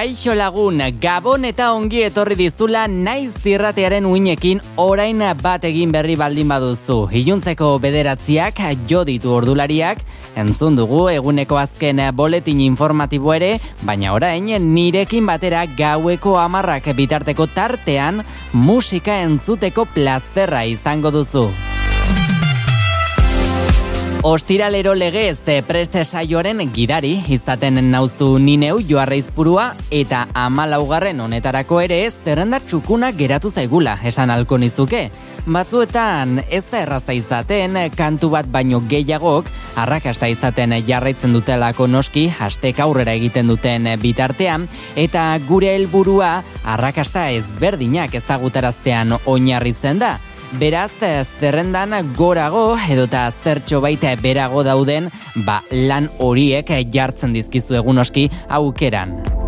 Kaixo lagun, Gabon eta ongi etorri dizula naiz zirratearen uinekin orain bat egin berri baldin baduzu. Iluntzeko bederatziak jo ditu ordulariak, entzun dugu eguneko azken boletin informatibo ere, baina orain nirekin batera gaueko amarrak bitarteko tartean musika entzuteko plazerra izango duzu. Ostiralero legez preste saioaren gidari izaten nauzu nineu joarreizpurua eta amalaugarren honetarako ere ez zerrenda txukuna geratu zaigula esan alko nizuke. Batzuetan ez da erraza izaten kantu bat baino gehiagok arrakasta izaten jarraitzen dutelako noski hastek aurrera egiten duten bitartean eta gure helburua arrakasta ezberdinak ezagutaraztean oinarritzen da. Beraz, zerrendan gorago edota zertxo baita berago dauden, ba lan horiek jartzen dizkizu egunoski aukeran.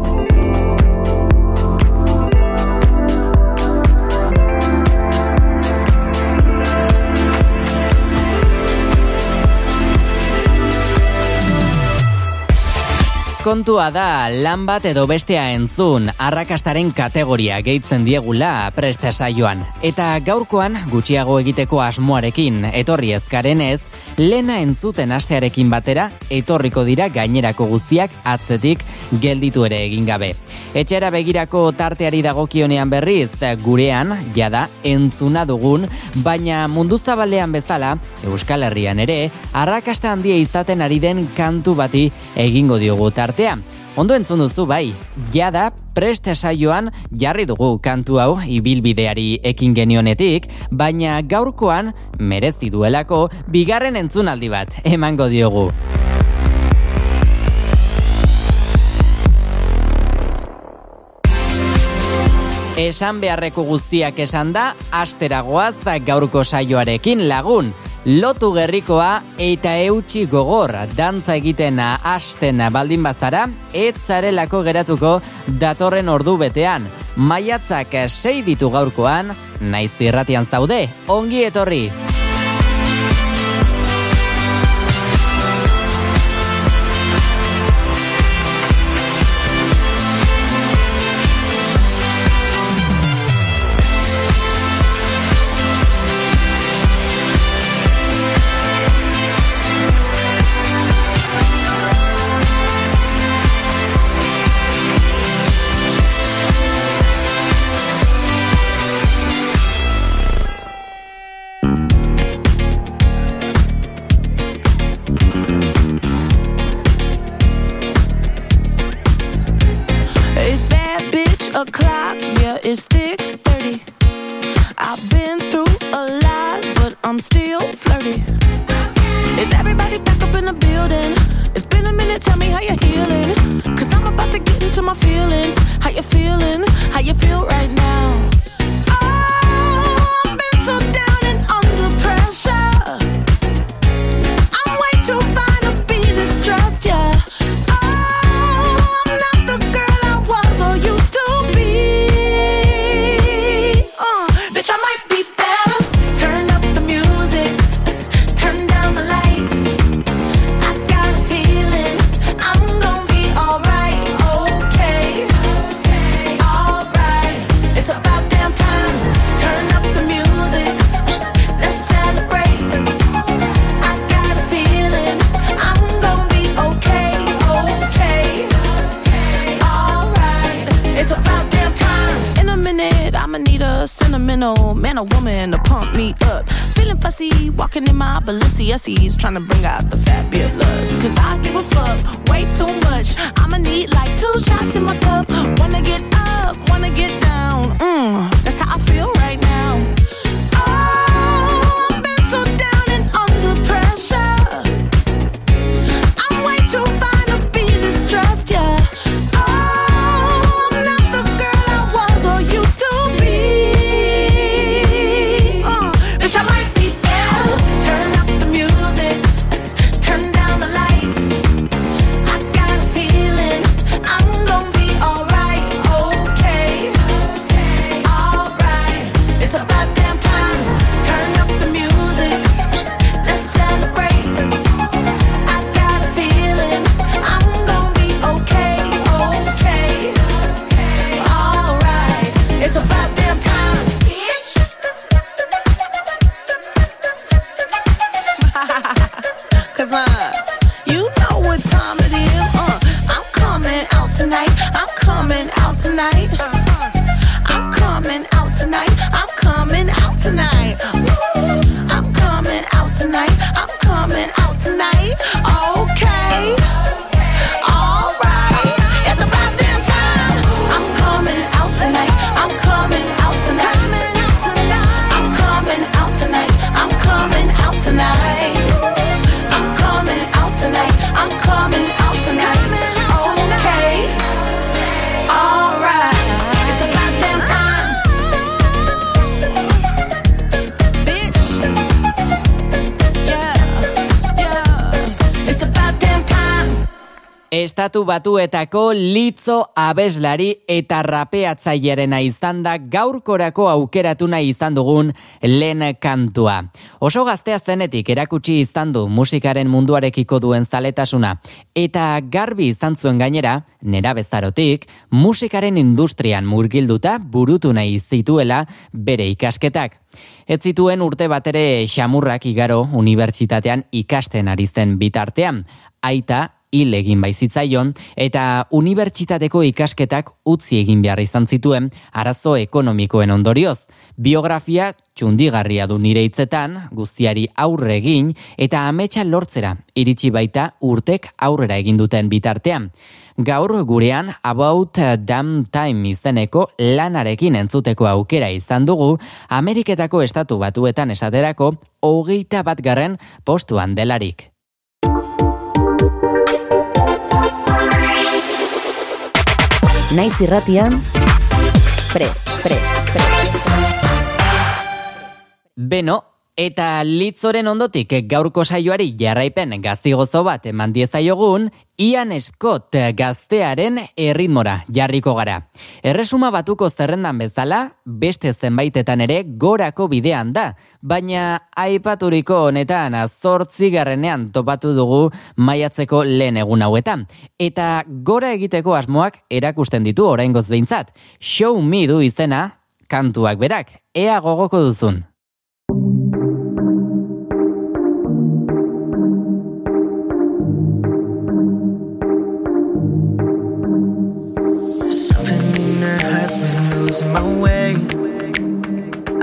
Kontua da, lan bat edo bestea entzun, arrakastaren kategoria gehitzen diegula preste saioan. Eta gaurkoan, gutxiago egiteko asmoarekin, etorri ezkaren ez, lena entzuten astearekin batera, etorriko dira gainerako guztiak atzetik gelditu ere egin gabe. Etxera begirako tarteari dagokionean berriz, gurean, jada, entzuna dugun, baina mundu zabalean bezala, Euskal Herrian ere, arrakasta handia izaten ari den kantu bati egingo diogu tartea. Ondo entzun duzu bai, jada preste saioan jarri dugu kantu hau ibilbideari ekin genionetik, baina gaurkoan merezi duelako bigarren entzunaldi bat emango diogu. Esan beharreko guztiak esan da, asteragoaz gaurko saioarekin lagun. Lotu gerrikoa eta eutxi gogor dantza egiten hasten baldin bazara, etzarelako geratuko datorren ordu betean. Maiatzak sei ditu gaurkoan, naiz irratian zaude, ongi etorri! Shots in my cup. Estatu batuetako litzo abeslari eta rapeatzailerena izan da gaurkorako aukeratu nahi izan dugun lehen kantua. Oso gaztea zenetik erakutsi izan du musikaren munduarekiko duen zaletasuna. Eta garbi izan zuen gainera, nera bezarotik, musikaren industrian murgilduta burutu nahi zituela bere ikasketak. Ez zituen urte batere xamurrak igaro unibertsitatean ikasten ari zen bitartean. Aita hil egin baizitzaion eta unibertsitateko ikasketak utzi egin behar izan zituen arazo ekonomikoen ondorioz. Biografia txundigarria du nire hitzetan, guztiari aurre egin eta ametsa lortzera iritsi baita urtek aurrera egin duten bitartean. Gaur gurean About Damn Time izeneko lanarekin entzuteko aukera izan dugu Ameriketako estatu batuetan esaterako hogeita bat garren postuan delarik. Naiz irratian, pre, pre, pre. Beno, eta litzoren ondotik gaurko saioari jarraipen gaztigozo bat eman diezaiogun, Ian Scott gaztearen erritmora jarriko gara. Erresuma batuko zerrendan bezala, beste zenbaitetan ere gorako bidean da, baina aipaturiko honetan azortzi garrenean topatu dugu maiatzeko lehen egun hauetan. Eta gora egiteko asmoak erakusten ditu orain behintzat. Show me du izena, kantuak berak, ea gogoko duzun. My way.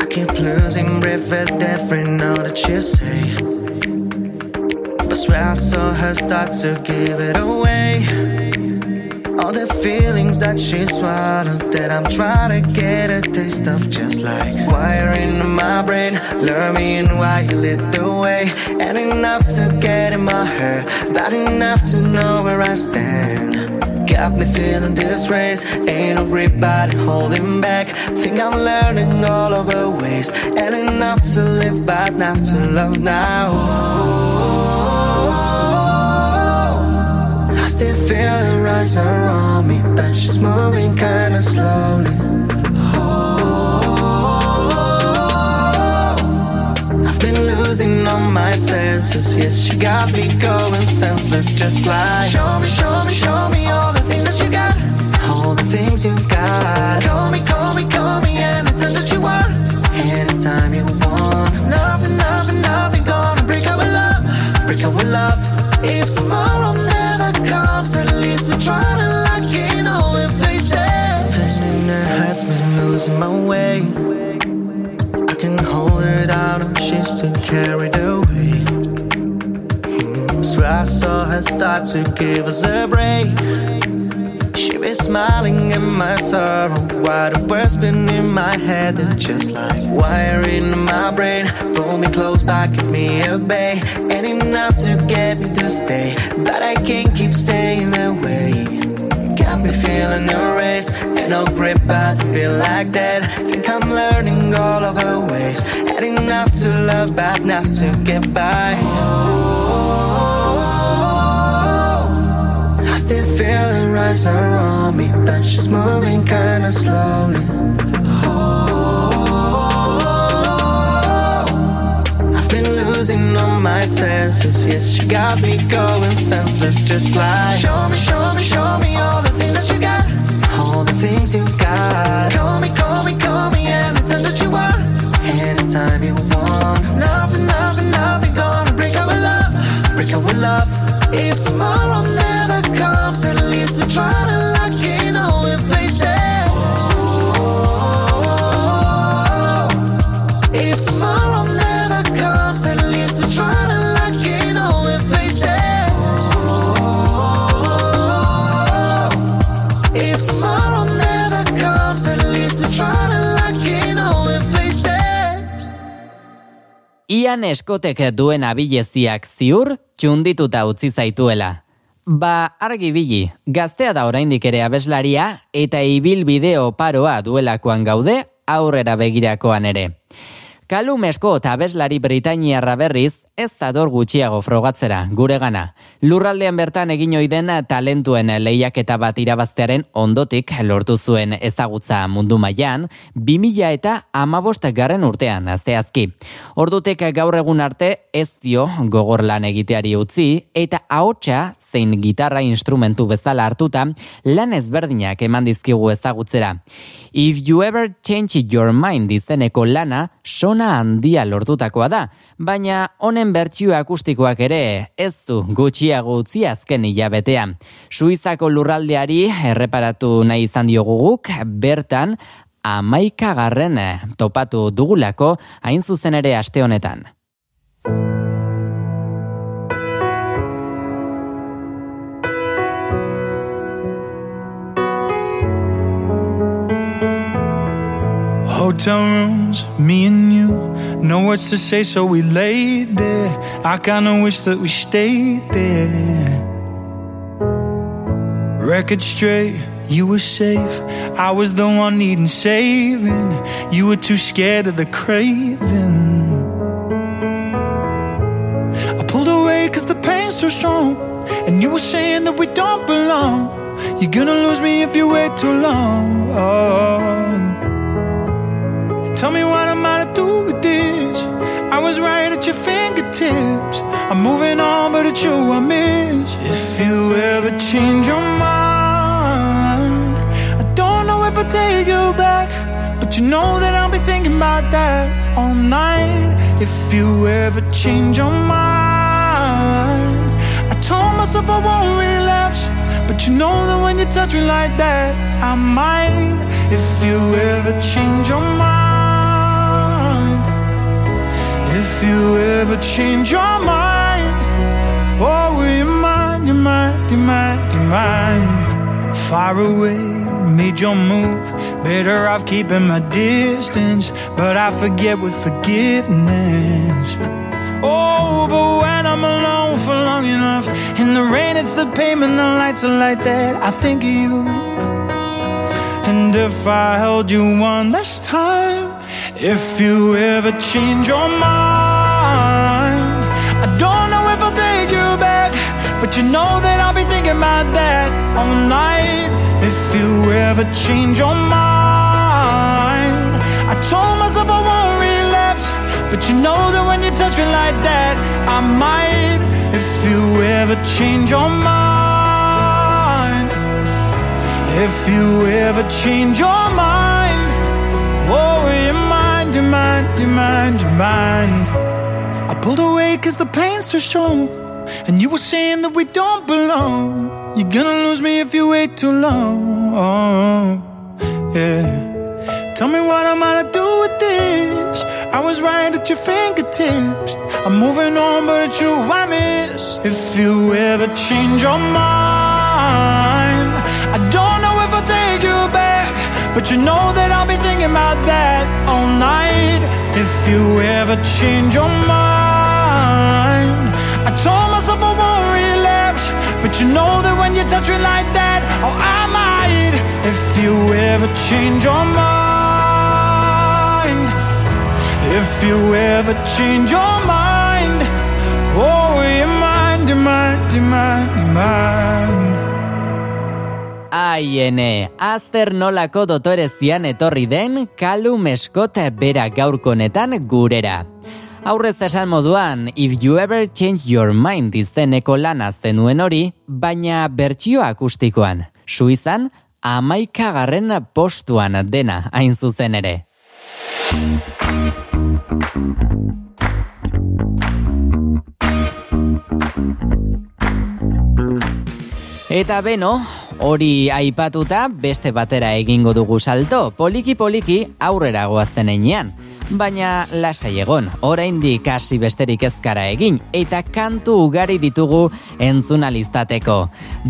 I keep losing breath at every note that you say. But swear I saw her start to give it away. All the feelings that she swallowed that I'm trying to get a taste of just like wiring in my brain Learn me why you lit the way And enough to get in my hair But enough to know where I stand Got me feeling this race. Ain't no grip body holding back. Think I'm learning all of the ways. And enough to live by, enough to love now. I still feel it rise around me, but she's moving kinda slowly. I've been losing all my senses. Yes, she got me going senseless, just like. Show me, show me, show me you got, all the things you've got. Call me, call me, call me anytime that you want, anytime you want. Nothing, nothing, nothing gonna break our love, break our love. If tomorrow never comes, at least we try to lock in all the places. Something has been losing my way. I can hold her down, she's too carried away. Mm, so I saw her start to give us a break be smiling in my sorrow. Why the words spin in my head? They're just like wiring in my brain. Pull me close back, keep me at bay. Ain't enough to get me to stay, but I can't keep staying away. Got me feeling the race, no grip, but feel like that. Think I'm learning all of her ways. Ain't enough to love, but enough to get by. Still feel it rise around me, but she's moving kinda slowly. Oh, I've been losing all my senses. Yes, she got me going senseless, just like. Show me, show me, show me all the things that you got, all the things you've got. Call me, call me, call me anytime that you want, anytime you want. Nothing, nothing, nothing's gonna break our love, break our love. If tomorrow Agian eskotek duen abileziak ziur, txundituta utzi zaituela. Ba, argi bili, gaztea da oraindik ere abeslaria eta ibil bideo paroa duelakoan gaude aurrera begirakoan ere. Kalumesko eta abeslari Britainiarra berriz ez zador gutxiago frogatzera, gure gana. Lurraldean bertan egin oiden talentuen lehiaketa bat irabaztearen ondotik lortu zuen ezagutza mundu mailan 2000 eta amabost garren urtean, azteazki. Ordutek gaur egun arte ez dio gogor lan egiteari utzi eta ahotsa zein gitarra instrumentu bezala hartuta, lan ezberdinak eman dizkigu ezagutzera. If you ever change your mind izeneko lana, sona handia lortutakoa da, baina honen bertsio akustikoak ere ez du gutxiago utzi azken hilabetea. Suizako lurraldeari erreparatu nahi izan dioguguk, bertan, amaikagarren topatu dugulako hain zuzen ere aste honetan. Hotel rooms, me and you. No words to say, so we laid there. I kinda wish that we stayed there. Record straight, you were safe. I was the one needing saving. You were too scared of the craving. I pulled away cause the pain's too strong. And you were saying that we don't belong. You're gonna lose me if you wait too long. Oh. Tell me what I'm to do with this? I was right at your fingertips. I'm moving on, but it's you I miss. If you ever change your mind, I don't know if I'll take you back. But you know that I'll be thinking about that all night. If you ever change your mind, I told myself I won't relapse. But you know that when you touch me like that, I might. If you ever change your mind. If you ever change your mind, oh, will you mind, you mind, you mind, you mind? Far away, made your move. Better off keeping my distance, but I forget with forgiveness. Oh, but when I'm alone for long enough, in the rain, it's the pavement, the lights are like that. I think of you. And if I held you one last time, if you ever change your mind, but you know that I'll be thinking about that all night. If you ever change your mind, I told myself I won't relapse, but you know that when you touch me like that, I might. If you ever change your mind, if you ever change your mind, oh, you mind, your mind, you mind, you mind. I pulled away cause the pain's too strong. And you were saying that we don't belong. You're gonna lose me if you wait too long. Yeah. Tell me what I'm to do with this? I was right at your fingertips. I'm moving on, but it's you I miss. If you ever change your mind, I don't know if I'll take you back. But you know that I'll be thinking about that all night. If you ever change your mind, you know that when you touch me like that, oh, I might. If you ever change your mind, if you ever change your mind, oh, you mind, you mind, you mind, you mind. Aiene, azter nolako dotorezian etorri den kalu meskot bera gaurkonetan gurera. Aurrez esan moduan, if you ever change your mind izeneko lana zenuen hori, baina bertsio akustikoan. Suizan, amaikagarren postuan dena hain zuzen ere. Eta beno, hori aipatuta beste batera egingo dugu salto, poliki poliki aurrera goazten einean baina lasai egon, oraindik hasi besterik ezkara egin, eta kantu ugari ditugu entzuna listateko.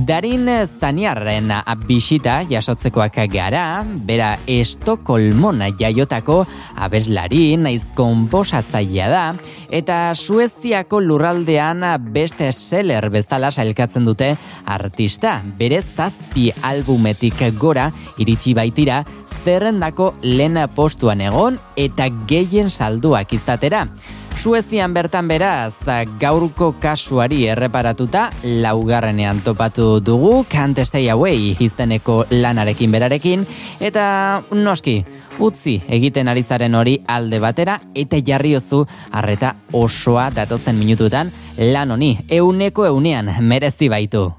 Darin Zaniarren abisita jasotzekoak gara, bera Estokolmon jaiotako abeslari naiz konposatzailea da, eta Sueziako lurraldean beste seller bezala sailkatzen dute artista, bere zazpi albumetik gora iritsi baitira zerrendako lena postuan egon eta gehien salduak izatera. Suezian bertan beraz, gaurko kasuari erreparatuta, laugarrenean topatu dugu, Can't Stay Away izteneko lanarekin berarekin, eta noski, utzi egiten ari zaren hori alde batera, eta jarriozu harreta osoa datozen minututan lan honi, euneko eunean merezi baitu.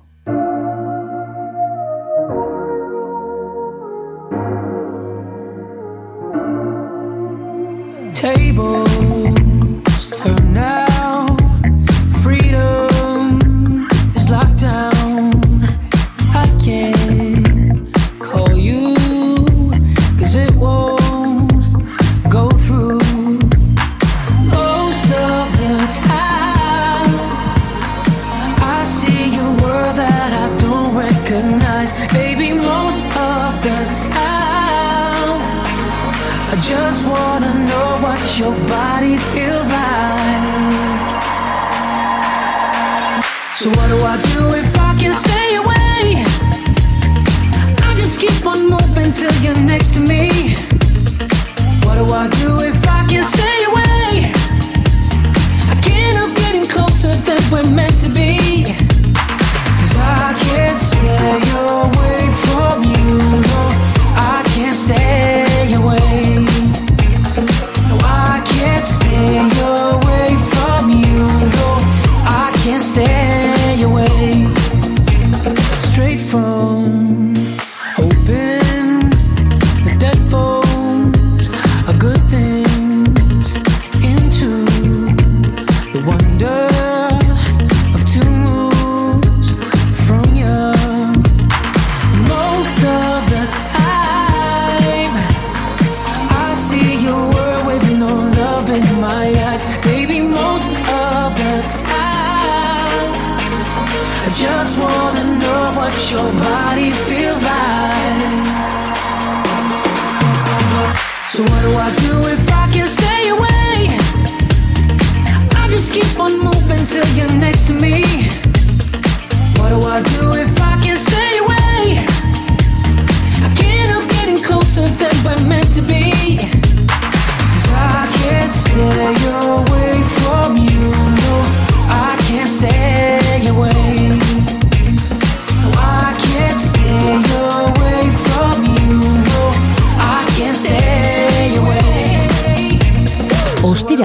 till you're next to me. What do I do if I keep on moving till you're next to me.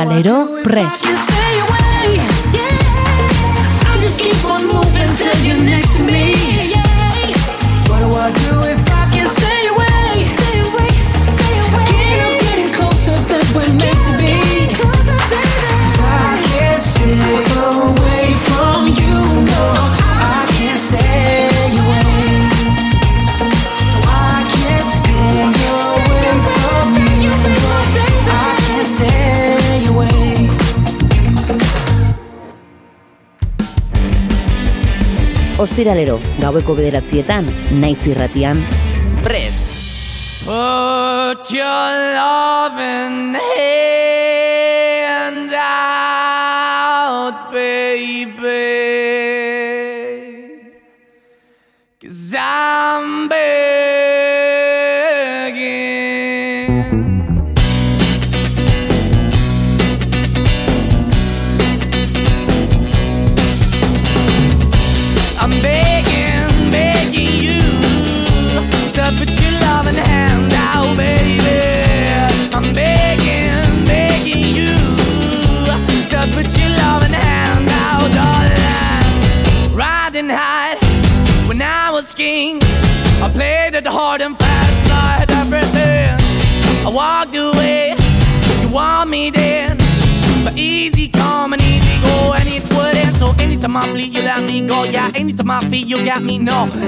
lero press ostiralero, gaueko bederatzietan, naiz irratian, prest! Put your love in.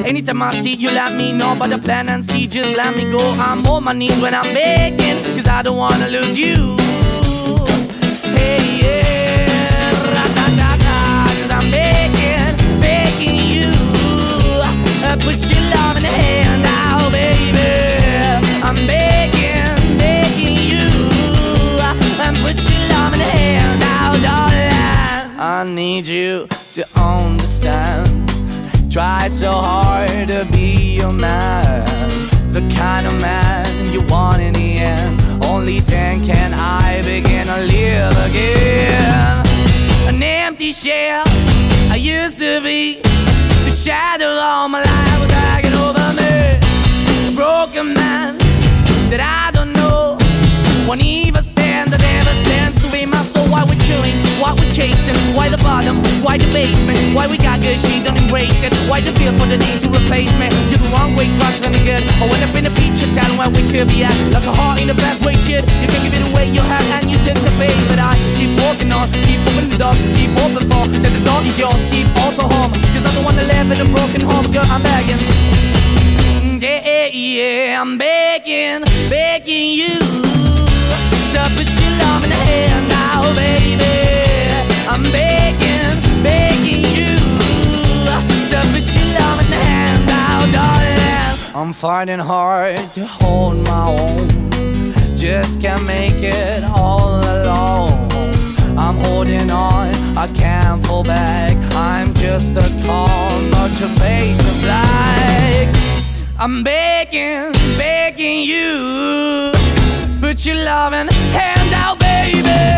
Anytime I see you, let me know But the plan and see. Just let me go. I'm on my knees when I'm begging, cause I don't wanna lose you. Hey, yeah, ra da da da, cause I'm begging, begging you. I put your love in the hand now, oh, baby. I'm begging, begging you. Uh, I put your love in the hand now, oh, darling. I need you to understand Try so hard to be your man, the kind of man you want in the end. Only then can I begin to live again. An empty shell I used to be. The shadow all my life was hanging over me. A broken man that I don't know. Won't even stand, I never stand to be my soul. Why we're chilling, why we're chasing, why the why the basement, why we got good, she don't embrace it. Why the feel for the need to replace me? You're the wrong way, from the good. I went up in a feature town where we could be at. Like a heart in the best way, shit. You can give it away, you have, and you tend to pay. But I keep walking on, keep opening the door, keep open for that the door is yours, keep also home. Cause I'm the one that live in a broken home, girl, I'm begging. Mm, yeah, yeah, I'm begging, begging you to put your love in the hand now, baby. I'm begging, begging you to put your love hand now, darling. I'm finding hard to hold my own. Just can't make it all alone. I'm holding on, I can't fall back. I'm just a call, but your face is black. I'm begging, begging you. Put your loving hand out, baby.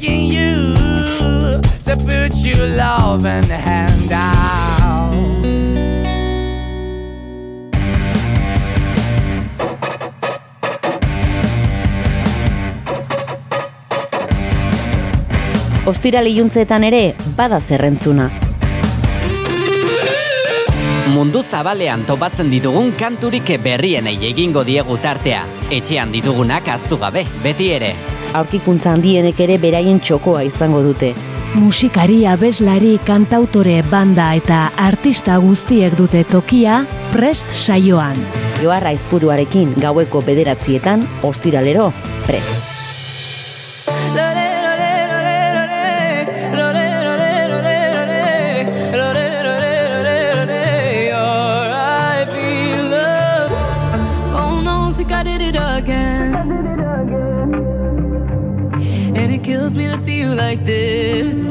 begging you to put your loving hand out. Ostira liuntzeetan ere, bada zerrentzuna. Mundu zabalean topatzen ditugun kanturik berrienei egingo diegu tartea. Etxean ditugunak aztu gabe, beti ere. Aurkikuntza handienek ere beraien txokoa izango dute. Musikari, abeslari, kantautore, banda eta artista guztiek dute tokia prest saioan. Joarra izpuruarekin gaueko bederatzietan, ostiralero, prest.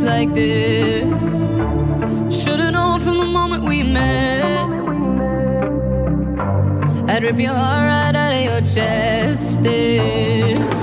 Like this. Should've known from the moment we met. I'd rip your heart right out of your chest. Yeah.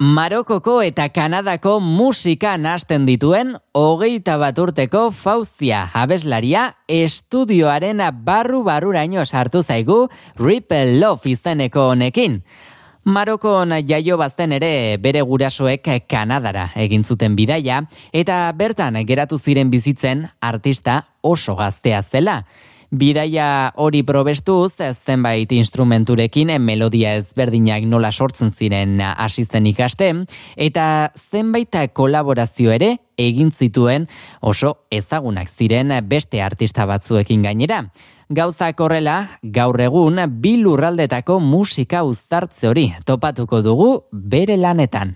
Marokoko eta Kanadako musika nasten dituen hogeita bat urteko fauzia abeslaria estudioaren barru-barruraino sartu zaigu Ripple Love izeneko honekin. Marokon jaio bazten ere bere gurasoek Kanadara egin zuten bidaia eta bertan geratu ziren bizitzen artista oso gaztea zela. Bidaia hori probestuz, zenbait instrumenturekin melodia ezberdinak nola sortzen ziren hasi zen ikasten, eta zenbait kolaborazio ere egin zituen oso ezagunak ziren beste artista batzuekin gainera. Gauzak horrela, gaur egun bi lurraldetako musika uztartze hori topatuko dugu bere lanetan.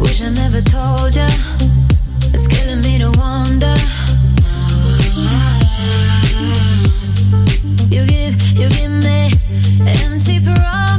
Wish I never told ya. It's killing me to wonder. You give, you give me empty promises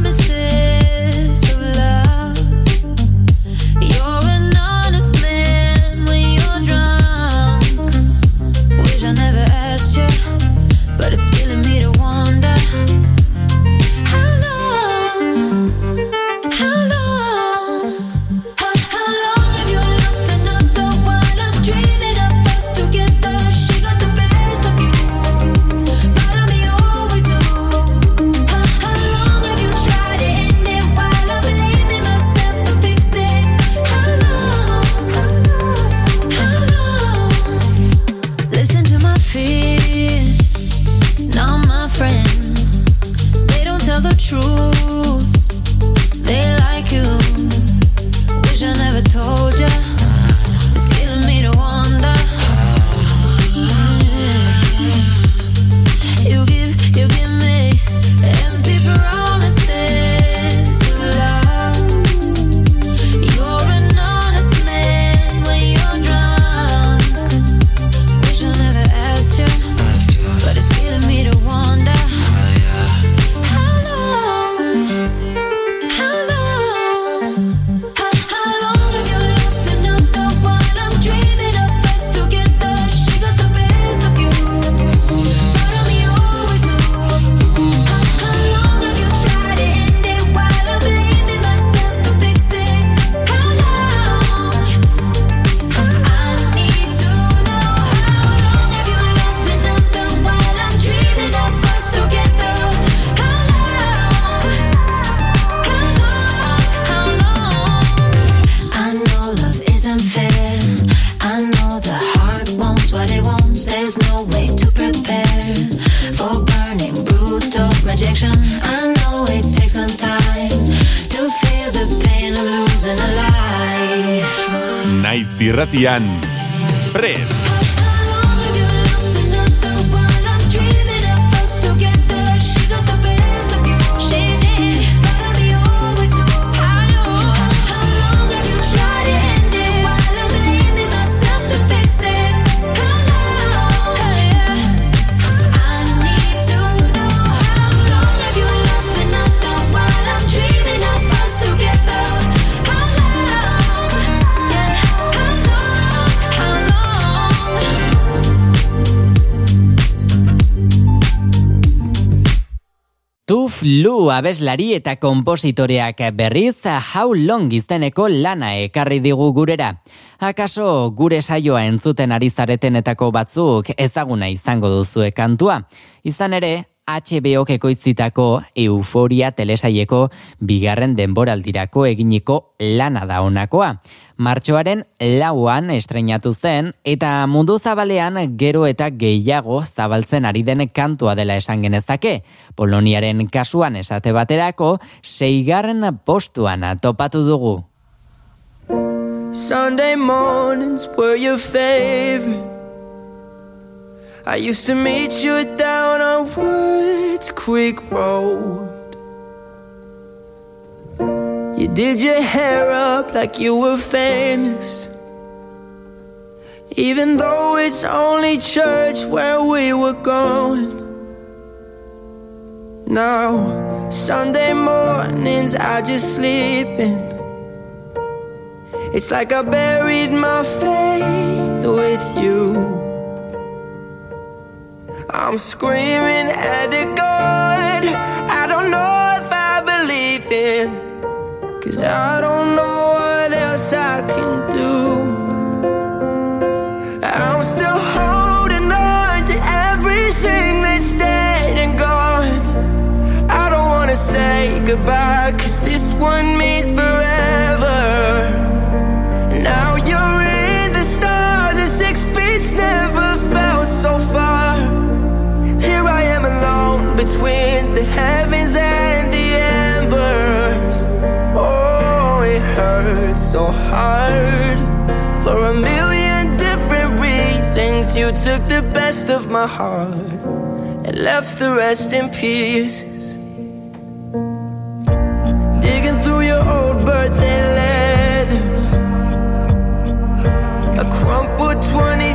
irratian, prest! Tuf Lu abeslari eta kompositoreak berriz How Long izeneko lana ekarri digu gurera. Akaso gure saioa entzuten ari zaretenetako batzuk ezaguna izango duzue kantua. Izan ere, HBO ekoitzitako Euforia telesaieko bigarren denboraldirako eginiko lana da honakoa. Martxoaren lauan estrenatu zen eta mundu zabalean gero eta gehiago zabaltzen ari den kantua dela esan genezake. Poloniaren kasuan esate baterako seigarren postuan topatu dugu. Sunday mornings were your favorite. I used to meet you down on Woods Creek Road. You did your hair up like you were famous. Even though it's only church where we were going. Now, Sunday mornings, I just sleep in. It's like I buried my faith with you. I'm screaming at the God I don't know if I believe in. Cause I don't know what else I can do. I'm still holding on to everything that's dead and gone. I don't wanna say goodbye, cause this one means so hard for a million different reasons. You took the best of my heart and left the rest in pieces. Digging through your old birthday letters, a crumpled 20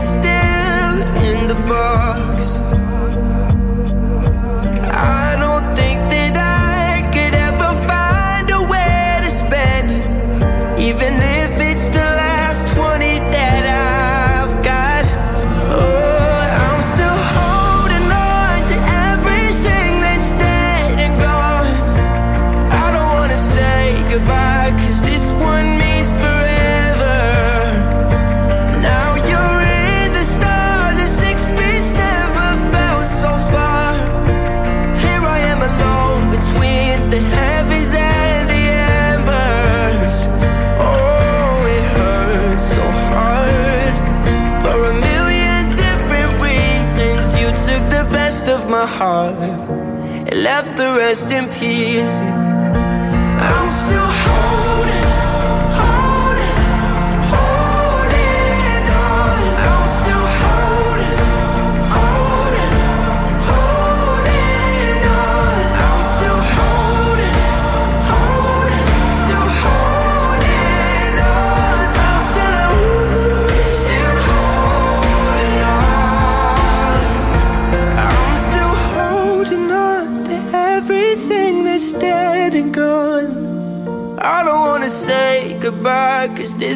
rest in pieces.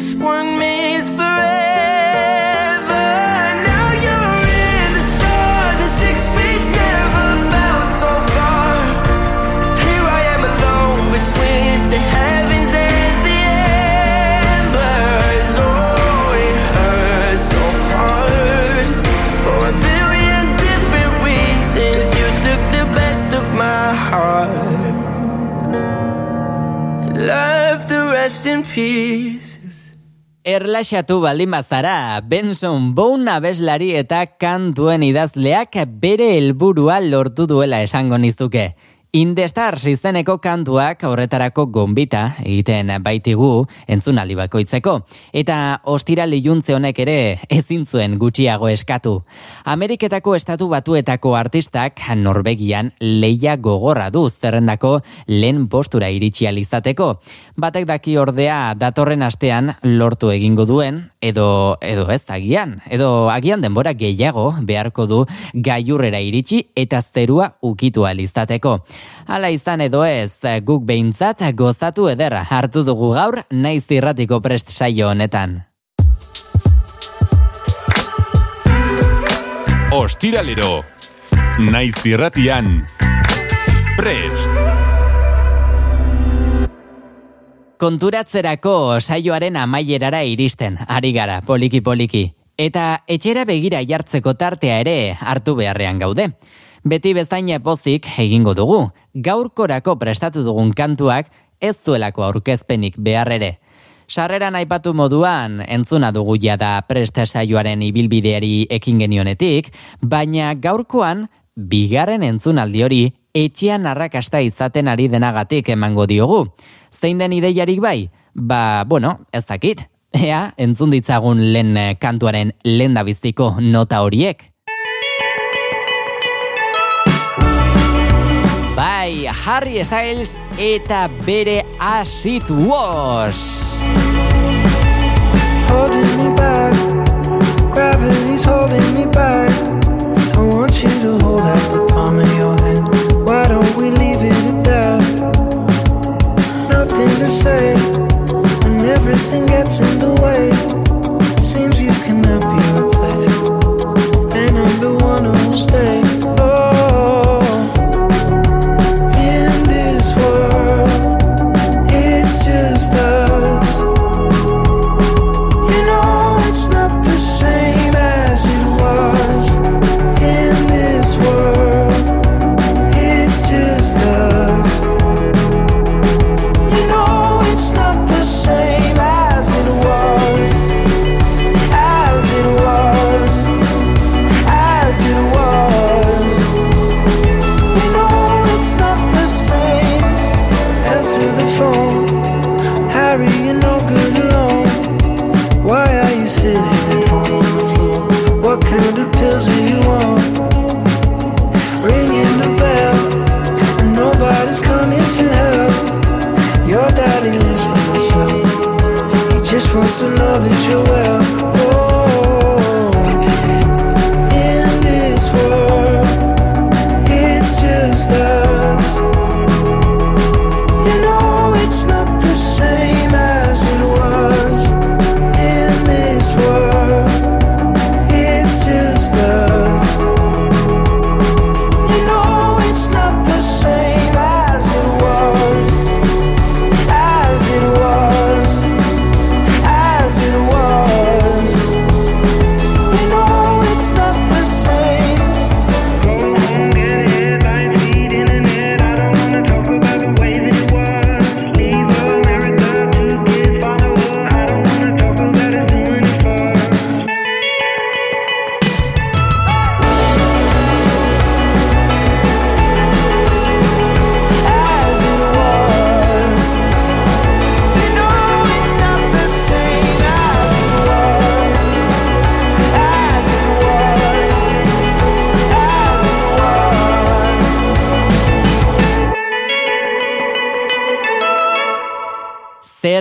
This one Erlaxatu baldin bazara, Benson Boone abeslari eta kantuen idazleak bere helburua lortu duela esango nizuke. In izeneko kantuak horretarako gombita egiten baitigu entzunaldi bakoitzeko. Eta ostirali juntze honek ere ezin zuen gutxiago eskatu. Ameriketako estatu batuetako artistak Norvegian leia gogorra du zerrendako lehen postura iritsi izateko. Batek daki ordea datorren astean lortu egingo duen, edo, edo ez agian, edo agian denbora gehiago beharko du gailurrera iritsi eta zerua ukitu izateko. Hala izan edo ez, guk behintzat gozatu ederra hartu dugu gaur naiz irratiko prest saio honetan. Ostiralero. Naiz irratian. Prest. Konturatzerako saioaren amaierara iristen, ari gara, poliki poliki. Eta etxera begira jartzeko tartea ere hartu beharrean gaude. Beti bezaina pozik egingo dugu, gaurkorako prestatu dugun kantuak ez zuelako aurkezpenik behar ere. Sarreran aipatu moduan entzuna dugu jada preste saioaren ibilbideari ekin genionetik, baina gaurkoan bigarren entzunaldi hori etxean arrakasta izaten ari denagatik emango diogu. Zein den ideiarik bai? Ba, bueno, ez dakit. Ea, entzun ditzagun lehen eh, kantuaren lehen dabiztiko nota horiek. Bai, Harry Styles eta bere As It Was. holding me back, he's holding me back. To hold out the palm of your hand. Why don't we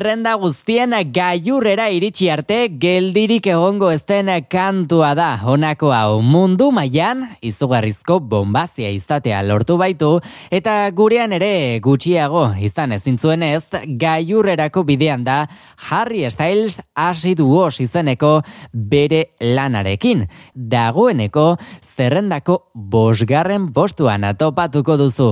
Zerrenda guztien gaiurrera iritsi arte geldirik egongo ezten kantua da. Honako hau mundu mailan izugarrizko bombazia izatea lortu baitu eta gurean ere gutxiago izan ezin zuenez gaiurrerako bidean da Harry Styles Acid Wash izeneko bere lanarekin. Dagoeneko zerrendako bosgarren postuan atopatuko duzu.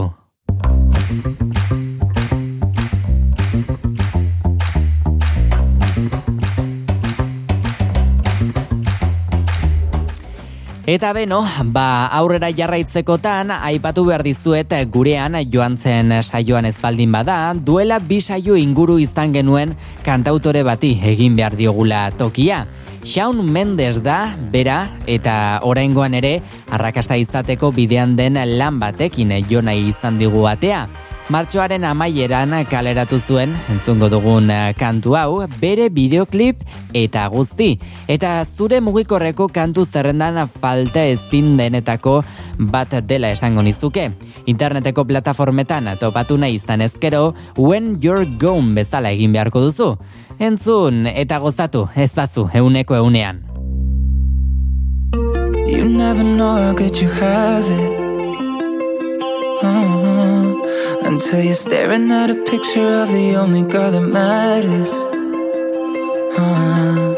Eta beno, ba aurrera jarraitzekotan aipatu behar dizuet gurean joan zen saioan ezpaldin bada, duela bi saio inguru izan genuen kantautore bati egin behar diogula tokia. Shawn Mendes da, bera, eta oraingoan ere, arrakasta izateko bidean den lan batekin jo nahi izan digu atea. Martxoaren amaieran kaleratu zuen, entzungo dugun eh, kantu hau, bere bideoklip eta guzti. Eta zure mugikorreko kantu zerrendan falta ezin denetako bat dela esango nizuke. Interneteko plataformetan topatu nahi izan ezkero, When You're Gone bezala egin beharko duzu. Entzun eta gozatu, ezazu euneko eunean. You never know how good you have it. Uh, until you're staring at a picture of the only girl that matters. Uh,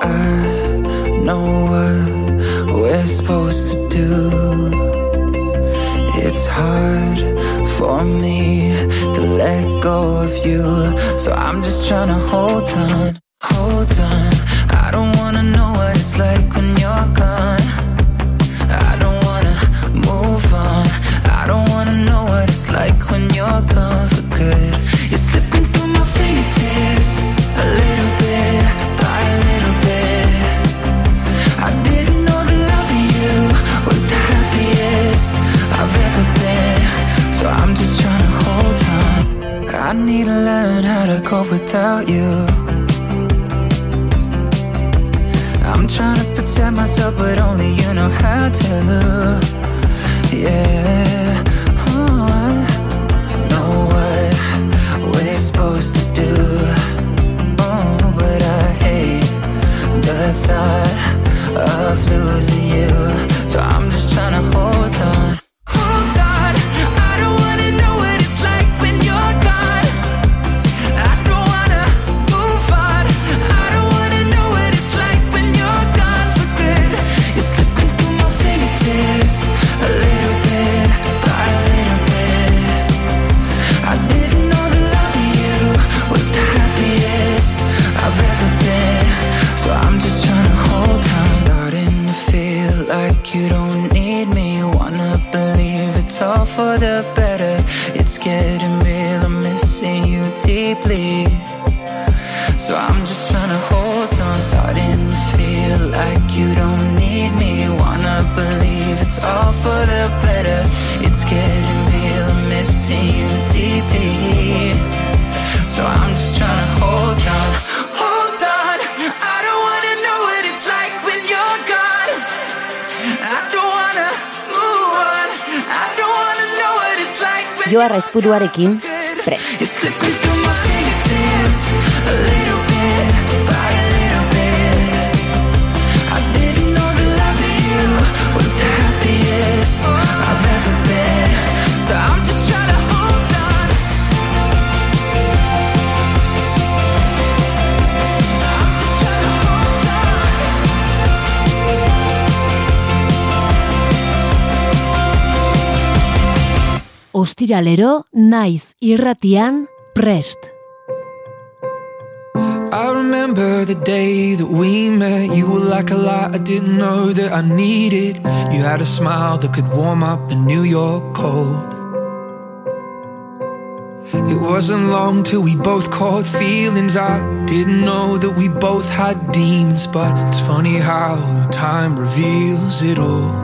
I know what we're supposed to do. It's hard for me to let go of you. So I'm just trying to hold on, hold on. I don't wanna know what it's like when you're gone. It's like when you're gone for good. You're slipping through my fingertips a little bit by a little bit. I didn't know the love of you was the happiest I've ever been. So I'm just trying to hold on. I need to learn how to cope without you. I'm trying to protect myself, but only you know how to. Yeah. we're supposed to do. Oh, but I hate the thought of losing you. So I'm just trying to hold. Joa Raizpuruarekin, prest. Ostiralero naiz irratian prest. I remember the day that we met. You were like a light I didn't know that I needed. You had a smile that could warm up the New York cold. It wasn't long till we both caught feelings. I didn't know that we both had demons, but it's funny how time reveals it all.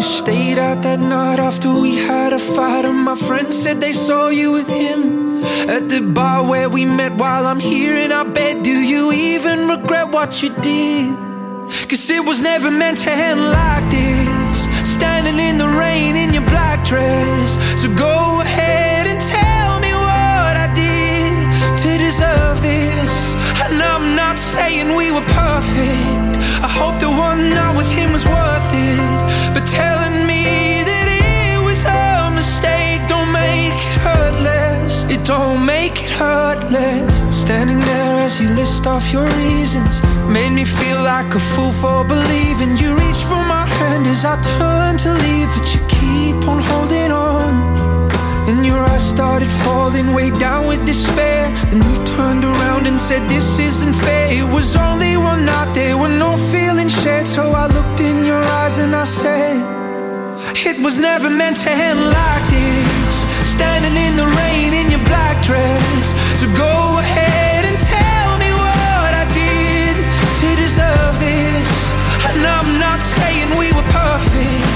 You stayed out that night after we had a fight, and my friends said they saw you with him at the bar where we met. While I'm here in our bed, do you even regret what you did? Cause it was never meant to end like this. Standing in the rain in your black dress. So go ahead and tell me what I did to deserve this. And I'm not saying we were perfect. I hope the one night with him was worth it. Telling me that it was a mistake don't make it hurt less. It don't make it hurt less. Standing there as you list off your reasons made me feel like a fool for believing. You reached for my hand as I turned to leave, but you keep on holding on. And your eyes started falling way down with despair. And you turned around and said, This isn't fair. It was only one night, there were no feelings shared. So I looked in your eyes and I said, It was never meant to end like this. Standing in the rain in your black dress. So go ahead and tell me what I did to deserve this. And I'm not saying we were perfect.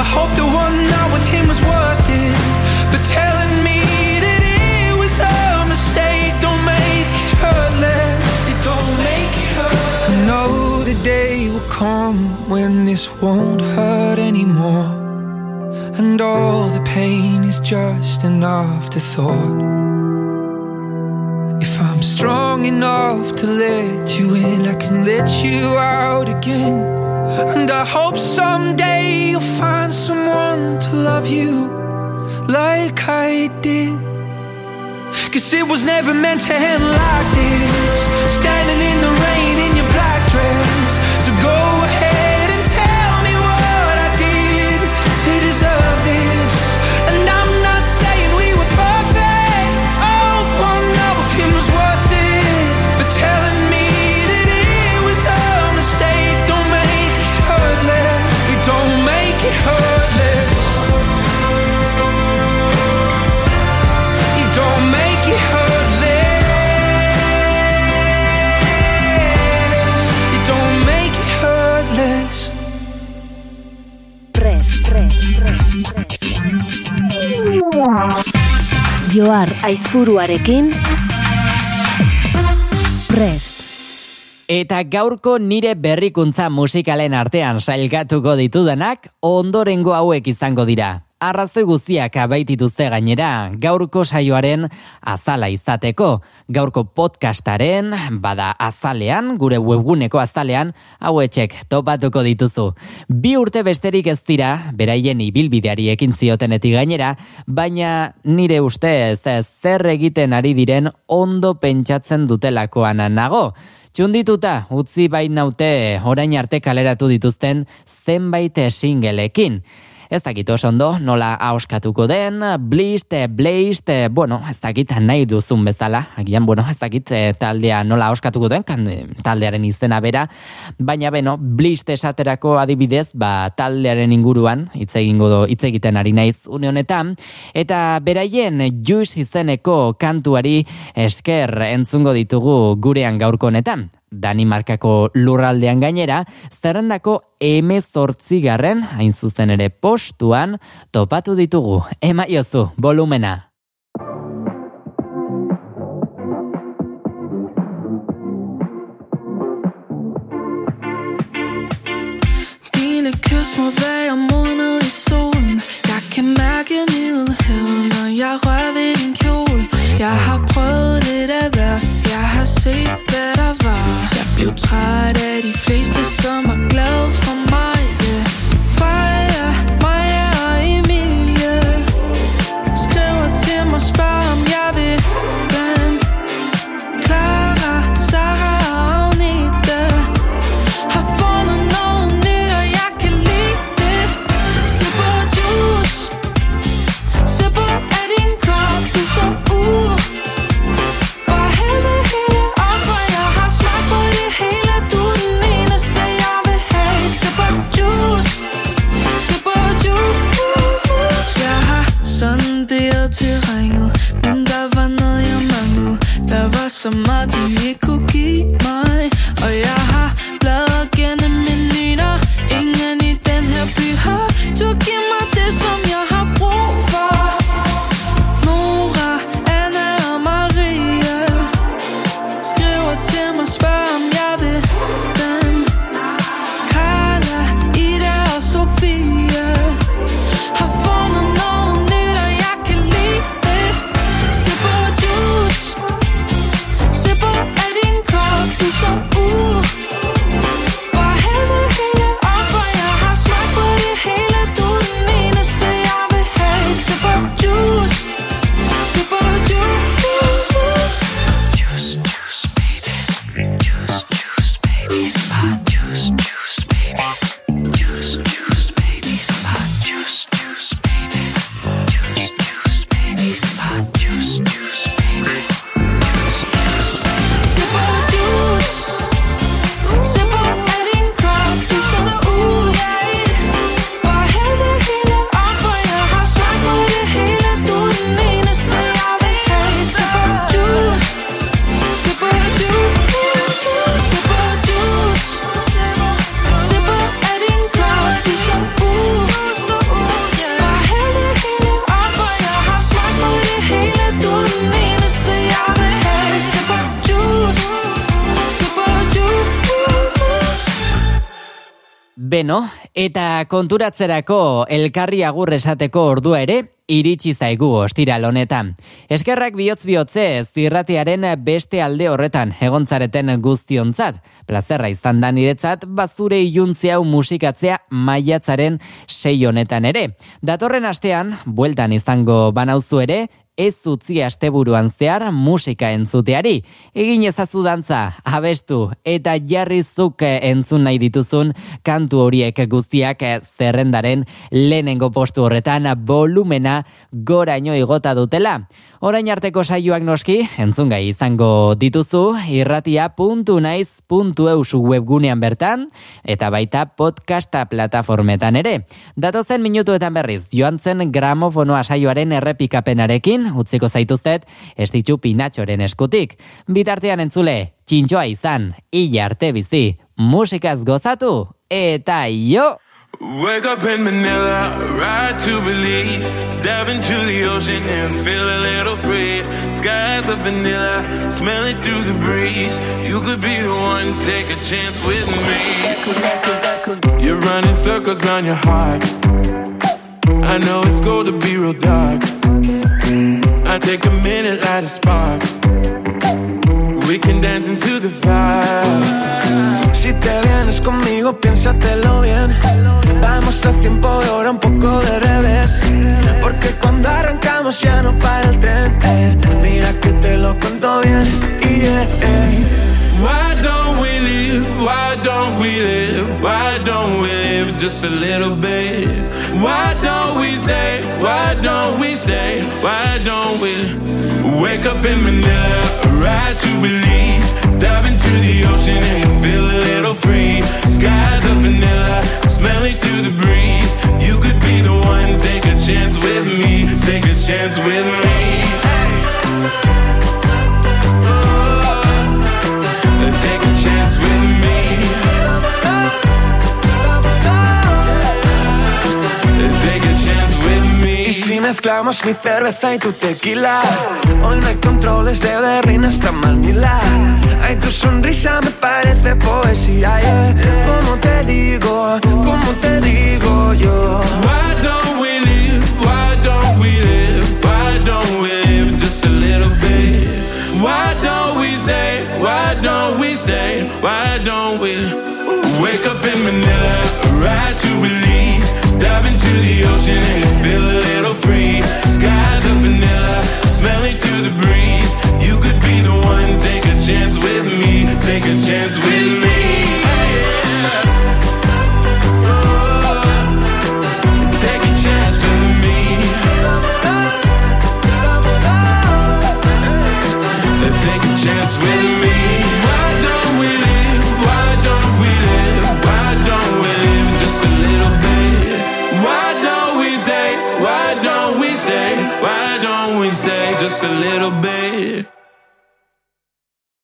I hope the one night with him was worth it. But telling me that it was a mistake don't make it hurt less. It don't make it hurt. I know the day will come when this won't hurt anymore. And all the pain is just an afterthought. If I'm strong enough to let you in, I can let you out again. And I hope someday you'll find someone to love you like I did. Cause it was never meant to end like this. Standing in the rain Joar Aizpuruarekin prest. Eta gaurko nire berrikuntza musikalen artean sailkatuko ditudanak ondorengo hauek izango dira. Arrazoi guztiak abaitituzte gainera, gaurko saioaren azala izateko. Gaurko podcastaren, bada azalean, gure webguneko azalean, hauetxek topatuko dituzu. Bi urte besterik ez dira, beraien ibilbideari ekin ziotenetik gainera, baina nire ustez zer egiten ari diren ondo pentsatzen dutelakoan nago. Txundituta, utzi bait naute orain arte kaleratu dituzten zenbait singelekin. Ez dakit oso ondo, nola ahoskatuko den, blist, blazed, bueno, ez dakit nahi duzun bezala, agian, bueno, ez dakit eh, taldea nola ahoskatuko den, kan, eh, taldearen izena bera, baina beno, blist esaterako adibidez, ba, taldearen inguruan, hitz egingo do, hitz egiten ari naiz une honetan, eta beraien juice izeneko kantuari esker entzungo ditugu gurean gaurko honetan. Danimarkako lurraldean gainera, zerrendako emezortzigarren, hain zuzen ere postuan, topatu ditugu. Emaiozu, volumena. Dine kys være måned i solen Jeg kan mærke middelheden, når jeg rører ved din kjole Jeg har prøvet lidt af hver Jeg har set, hvad der var. Jeg blev træt af de fleste, som er glade for mig. Yeah. Freja, sonderet terrænet Men der var noget, jeg manglede. Der var så meget, du ikke kunne give mig Og jeg har konturatzerako elkarri agur esateko ordua ere, iritsi zaigu ostiral honetan. Eskerrak bihotz bihotze zirratiaren beste alde horretan egontzareten guztionzat. Plazerra izan da niretzat bazure iluntzia hau musikatzea maiatzaren sei honetan ere. Datorren astean, bueltan izango banauzu ere, ez utzi asteburuan zehar musika entzuteari. Egin ezazu dantza, abestu, eta jarrizuk entzun nahi dituzun kantu horiek guztiak zerrendaren lehenengo postu horretan volumena goraino igota dutela. Orain arteko saioak noski, entzungai izango dituzu, irratia.naiz.eusu webgunean bertan, eta baita podcasta plataformetan ere. Datozen minutuetan berriz, joan zen gramofonoa saioaren errepikapenarekin, utziko zaituztet, estitxu pinatxoren eskutik. Bitartean entzule, txintxoa izan, hila arte bizi, musikaz gozatu, eta jo! Wake up in Manila, ride to Belize, dive into the ocean and feel a little free. Skies of vanilla, smell it through the breeze. You could be the one, take a chance with me. You're running circles round your heart. I know it's going to be real dark. I take a minute, light a spark. We can dance into the fire. Si te vienes conmigo, piénsatelo bien. Vamos a tiempo de hora, un poco de revés. Porque cuando arrancamos ya no para el tren. eh. Mira que te lo cuento bien. Y eh, Why don't we live? Why don't we live? Why don't we live just a little bit? Why don't we say, why don't we say, why don't we wake up in Manila, ride to Belize, dive into the ocean and feel a little free? Skies of vanilla, smelling through the breeze. You could be the one, take a chance with me, take a chance with me. Mezclamos mi cerveza y tu tequila Hoy no hay controles de Berlín hasta Manila Ay, tu sonrisa me parece poesía yeah. ¿Cómo te digo? ¿Cómo te digo yo? Why don't we live? Why don't we live? Why don't we live just a little bit? Why don't we say? Why don't we say? Why don't we wake up in Manila, ride to Belize, dive into the ocean and feel it